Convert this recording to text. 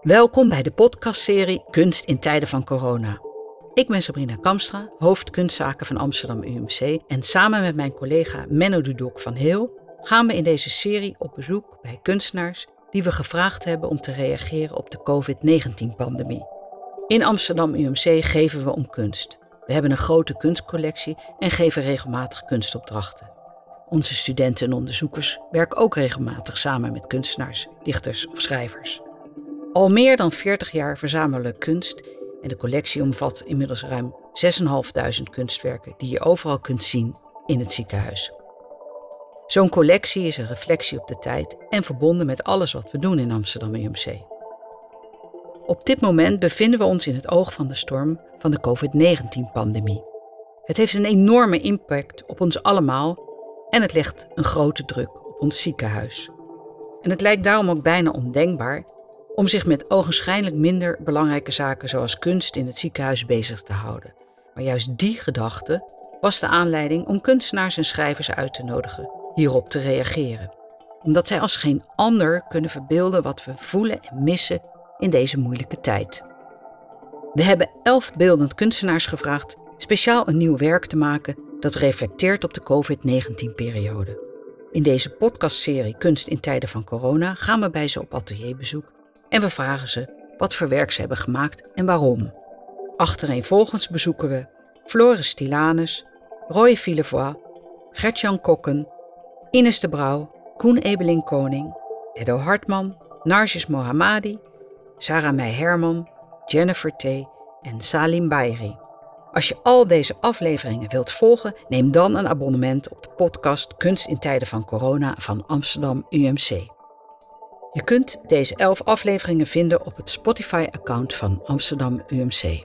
Welkom bij de podcastserie Kunst in tijden van corona. Ik ben Sabrina Kamstra, hoofd kunstzaken van Amsterdam UMC en samen met mijn collega Menno Dudok van Heel gaan we in deze serie op bezoek bij kunstenaars die we gevraagd hebben om te reageren op de COVID-19-pandemie. In Amsterdam UMC geven we om kunst. We hebben een grote kunstcollectie en geven regelmatig kunstopdrachten. Onze studenten en onderzoekers werken ook regelmatig samen met kunstenaars, dichters of schrijvers. Al meer dan 40 jaar verzamelen kunst en de collectie omvat inmiddels ruim 6.500 kunstwerken die je overal kunt zien in het ziekenhuis. Zo'n collectie is een reflectie op de tijd en verbonden met alles wat we doen in Amsterdam UMC. Op dit moment bevinden we ons in het oog van de storm van de COVID-19-pandemie. Het heeft een enorme impact op ons allemaal en het legt een grote druk op ons ziekenhuis. En het lijkt daarom ook bijna ondenkbaar om zich met ogenschijnlijk minder belangrijke zaken zoals kunst in het ziekenhuis bezig te houden. Maar juist die gedachte was de aanleiding om kunstenaars en schrijvers uit te nodigen hierop te reageren. Omdat zij als geen ander kunnen verbeelden wat we voelen en missen in deze moeilijke tijd. We hebben elf beeldend kunstenaars gevraagd speciaal een nieuw werk te maken dat reflecteert op de COVID-19-periode. In deze podcastserie Kunst in tijden van corona gaan we bij ze op atelierbezoek en we vragen ze wat voor werk ze hebben gemaakt en waarom. Achtereenvolgens bezoeken we Floris Stilanus, Roy Villevoix, Gertjan Kokken, Ines de Brouw, Koen Ebeling Koning, Edo Hartman, Narjes Mohammadi, Sarah Meij Herman, Jennifer T. en Salim Bayri. Als je al deze afleveringen wilt volgen, neem dan een abonnement op de podcast Kunst in tijden van corona van Amsterdam UMC. Je kunt deze elf afleveringen vinden op het Spotify-account van Amsterdam UMC.